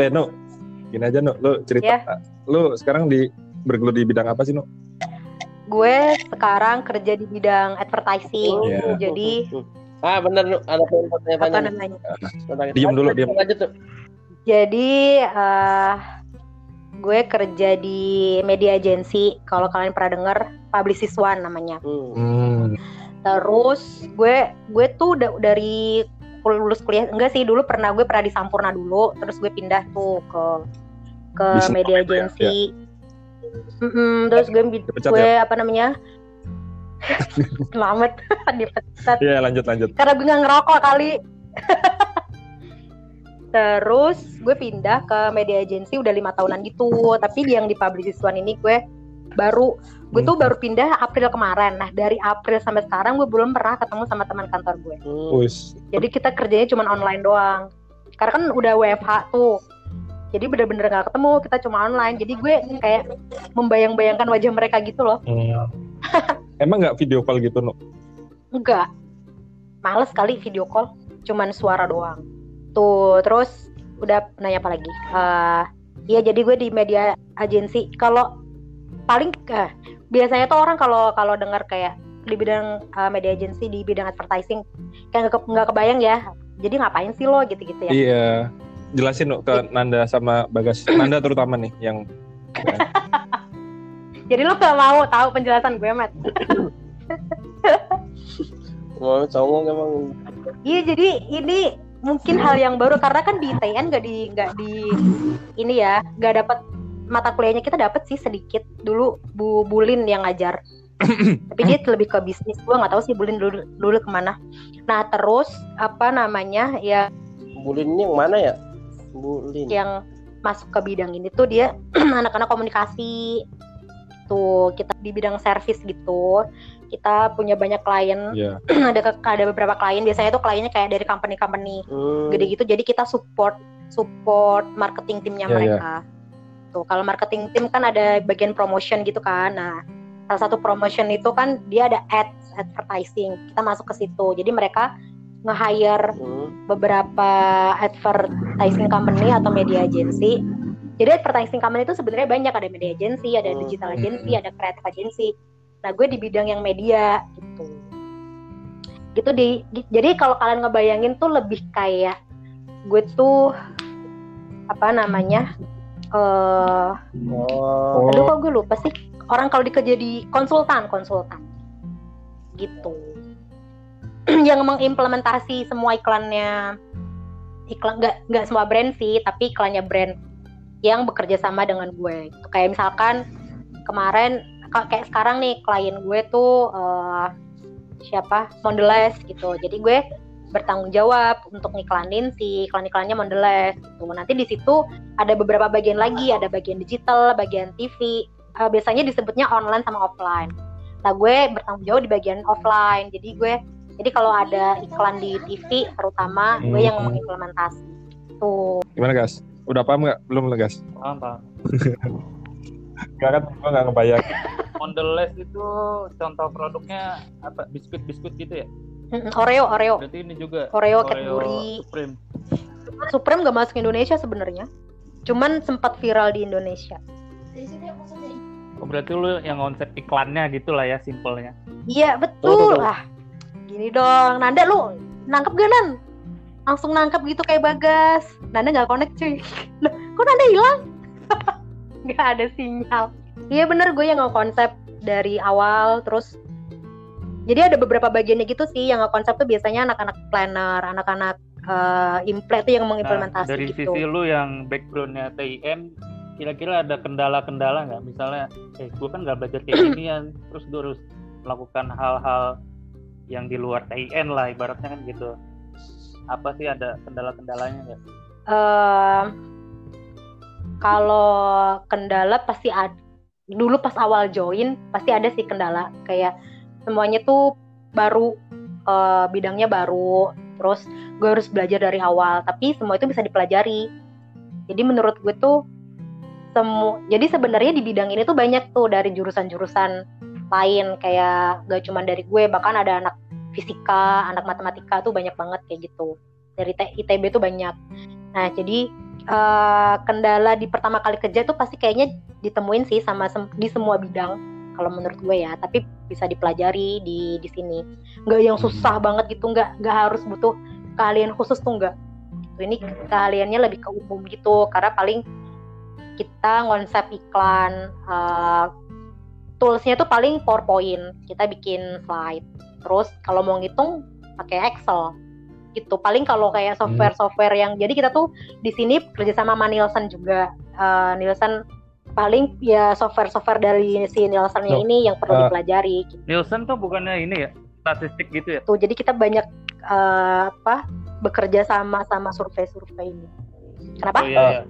Eh, no. Gini aja, no. Lu cerita. Ya. Lu sekarang di bergelut di bidang apa sih, no? Gue sekarang kerja di bidang advertising. Iya. Jadi Ah bener Nu. ada apa pertanyaan namanya? Diem dulu, tuh. Jadi eh gue kerja di media agency. Kalau kalian pernah denger, Publicist One namanya. Hmm. Hmm. Terus gue gue tuh udah dari lulus kuliah enggak sih dulu pernah gue pernah di Sampurna dulu. Terus gue pindah tuh ke ke Sampurna media ya, agency. Mm-mm, terus gue Dipecat gue ya? apa namanya? Selamat dipecat. Iya, lanjut lanjut. karena gue nggak ngerokok kali terus gue pindah ke media agency udah lima tahunan gitu tapi yang di Publicist One ini gue baru gue tuh Hmm. baru pindah April kemarin nah dari April sampai sekarang gue belum pernah ketemu sama teman kantor gue Hmm. Wis. jadi kita kerjanya cuma online doang karena kan udah WFH tuh jadi bener-bener gak ketemu kita cuma online jadi gue kayak membayang-bayangkan wajah mereka gitu loh Hmm. Emang nggak video call gitu, no? Enggak. Males kali video call. Cuman suara doang. Tuh, terus udah nanya apa lagi? Eh, Iya, jadi gue di media agency. Kalau paling eh, biasanya tuh orang kalau kalau dengar kayak di bidang eh, media agency di bidang advertising kayak nggak ke- nggak kebayang ya. Jadi ngapain sih lo gitu-gitu ya? Iya. Jelasin no, ke Nanda sama Bagas. Nanda terutama nih yang Jadi lo gak mau tahu penjelasan gue, Matt? Mau songong emang. Iya, jadi ini mungkin hal yang baru karena kan di ITN nggak di nggak di ini ya nggak dapat mata kuliahnya kita dapat sih sedikit. Dulu Bu Bulin yang ngajar. Tapi dia lebih ke bisnis. Gue nggak tahu sih Bulin dulu dulu ke mana. Nah terus apa namanya ya Bulin ini yang mana ya? Bulin. yang masuk ke bidang ini tuh dia anak-anak komunikasi. Tuh kita di bidang service gitu. Kita punya banyak klien. Ya. ada ke- ada beberapa klien. Biasanya tuh kliennya kayak dari company-company. Hmm. gede gitu. Jadi kita support support marketing timnya Iya, mereka tuh kalau marketing tim kan ada bagian promotion gitu kan. Nah salah satu promotion itu kan dia ada ads advertising. Kita masuk ke situ. Jadi mereka nge-hire Hmm. beberapa advertising company atau media agency. Jadi advertising company itu sebenarnya banyak. Ada media agency ada Hmm. digital Hmm. agency ada creative agency. Nah gue di bidang yang media gitu. Gitu di- jadi kalau kalian ngebayangin tuh lebih kayak gue tuh apa namanya eh Oh. aduh kok gue lupa sih? Orang kalau dikerja di konsultan konsultan. Gitu. Yang mengimplementasi semua iklannya iklan nggak nggak semua brand sih tapi iklannya brand yang bekerja sama dengan gue. Gitu. kayak misalkan kemarin ka- kayak sekarang nih klien gue tuh eh, siapa? Mondelez gitu. Jadi gue bertanggung jawab untuk ngiklanin si iklan-iklannya Mondelez gitu nanti di situ ada beberapa bagian lagi ada bagian digital bagian TV Eh, biasanya disebutnya online sama offline nah gue bertanggung jawab di bagian offline jadi gue jadi kalau ada iklan di TV terutama gue yang Hmm. mengimplementasi tuh Gimana, Gas? Udah paham nggak? Belum, Gas? Paham, paham. Enggak kan? Gua nggak ngebayang. Mondelez itu contoh produknya apa? Biskuit-biskuit gitu ya? Oreo Oreo. Berarti ini juga Oreo Cadbury. Supreme. Supreme gak masuk Indonesia sebenarnya. Cuman sempat viral di Indonesia. Oh, berarti lu yang konsep iklannya gitu lah ya simpelnya. iya Tuh, tuh, betul. Tuh. lah gini dong. Nanda lu nangkep gak Nan? Langsung nangkep gitu kayak Bagas. Nanda nggak connect cuy. Loh, kok Nanda hilang? Nggak ada sinyal. Iya bener. Gue yang konsep dari awal terus jadi ada beberapa bagiannya gitu sih yang konsep tuh biasanya anak-anak planner anak-anak implement tuh yang Nah, mengimplementasi dari gitu sisi lu yang backgroundnya TIN, kira-kira ada kendala-kendala nggak? Misalnya, eh gue kan nggak belajar kayak ginian, terus gue harus melakukan hal-hal yang di luar TIN lah, ibaratnya kan gitu. Apa sih ada kendala-kendalanya nggak? eh kalau kendala pasti ada dulu pas awal join pasti ada sih kendala kayak semuanya tuh baru eh, bidangnya baru. Terus gue harus belajar dari awal tapi semua itu bisa dipelajari. Jadi menurut gue tuh semu jadi sebenarnya di bidang ini tuh banyak tuh dari jurusan-jurusan lain. Kayak gak cuma dari gue bahkan ada anak fisika anak matematika tuh banyak banget kayak gitu. Dari ITB tuh banyak. Nah jadi eh, kendala di pertama kali kerja tuh pasti kayaknya ditemuin sih sama sem- di semua bidang kalau menurut gue ya tapi bisa dipelajari di di sini. Nggak yang susah banget gitu nggak nggak harus butuh keahlian khusus tuh nggak. Gitu. ini keahliannya lebih ke umum gitu karena paling kita konsep iklan eh, toolsnya tuh paling PowerPoint kita bikin slide. Terus kalau mau ngitung pakai Excel. Gitu paling kalau kayak software-software yang jadi kita tuh di sini kerjasama sama Nielsen juga. Eh, Nielsen paling ya software-software dari si Nielsen ini yang perlu eh, dipelajari gitu. Nielsen tuh bukannya ini ya statistik gitu ya Jadi kita banyak eh, apa bekerja sama sama survei-survei ini. Kenapa? oh iya, iya.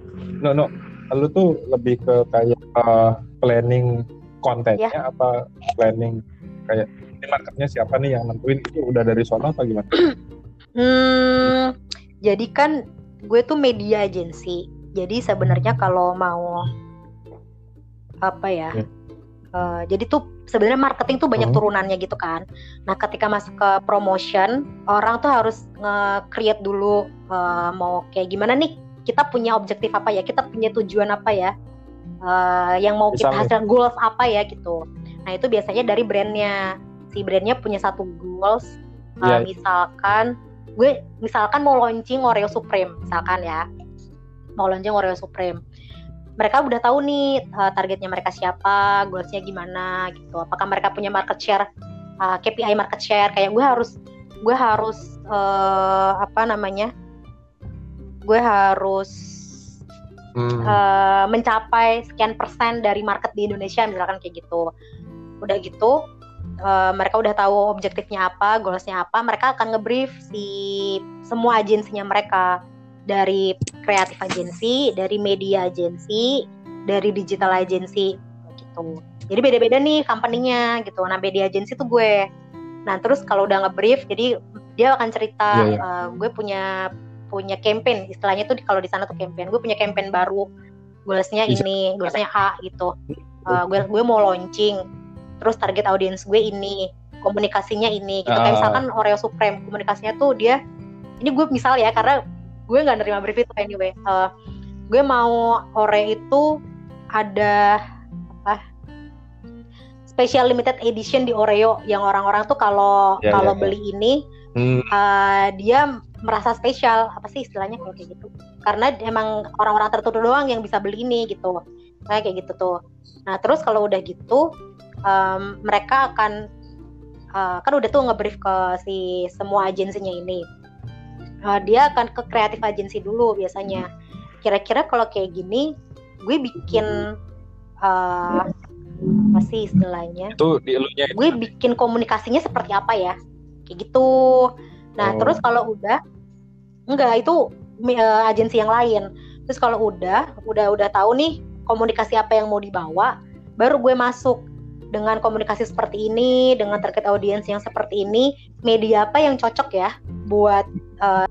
No, no. Lu tuh lebih ke kayak uh, planning kontennya Ya. apa planning kayak ini marketnya siapa nih yang nentuin itu udah dari sono apa gimana? Hmm, jadi kan gue tuh media agency. Jadi sebenarnya kalau mau apa ya? Ya. eh, jadi tuh sebenarnya marketing tuh banyak Hmm. turunannya gitu kan. Nah, ketika masuk ke promotion, orang tuh harus nge-create dulu eh, mau kayak gimana nih? Kita punya objektif apa ya? Kita punya tujuan apa ya? Eh, yang mau kita hasilkan goals apa ya gitu. Nah, itu biasanya dari brandnya. Si brandnya punya satu goals Uh, Iya. misalkan gue misalkan mau launching Oreo Supreme misalkan ya mau launching Oreo Supreme mereka udah tahu nih uh, targetnya mereka siapa goalsnya gimana gitu. Apakah mereka punya market share uh, KPI market share? Kayak gue harus gue harus uh, apa namanya gue harus Hmm. uh, mencapai sekian persen dari market di Indonesia misalkan kayak gitu. Udah gitu uh, mereka udah tahu objektifnya apa goalsnya apa mereka akan ngebrief si semua agensinya mereka dari kreatif agensi dari media agensi dari digital agensi gitu. Jadi beda-beda nih company-nya gitu. Nah media agensi tuh gue. Nah terus kalau udah ngebrief jadi dia akan cerita Iya, iya. uh, gue punya punya campaign. Istilahnya tuh kalau di sana tuh campaign. Gue punya campaign baru. Goalsnya ini goalsnya A gitu. Uh, gue gue mau launching. Terus target audiens gue ini komunikasinya ini gitu. Kayak Ah. misalkan Oreo Supreme komunikasinya tuh dia ini gue misal ya karena gue nggak nerima brief itu anyway. Uh, gue mau Oreo itu ada apa? Special limited edition di Oreo yang orang-orang tuh kalau Ya, kalau ya, ya. beli ini Hmm. uh, dia merasa spesial apa sih istilahnya kalau kayak gitu? Karena emang orang-orang tertentu doang yang bisa beli ini gitu. Kayak kayak gitu tuh. Nah terus kalau udah gitu um, mereka akan uh, kan udah tuh ngebrief ke si semua agensinya ini Uh, dia akan ke kreatif agensi dulu biasanya. Kira-kira kalau kayak gini gue bikin uh, apa sih istilahnya? Itu di elunya gue bikin komunikasinya seperti apa ya? Kayak gitu. Nah Oh. terus kalau udah enggak itu eh, agensi yang lain. Terus kalau udah udah udah tahu nih komunikasi apa yang mau dibawa baru gue masuk dengan komunikasi seperti ini dengan target audiens yang seperti ini media apa yang cocok ya buat eh,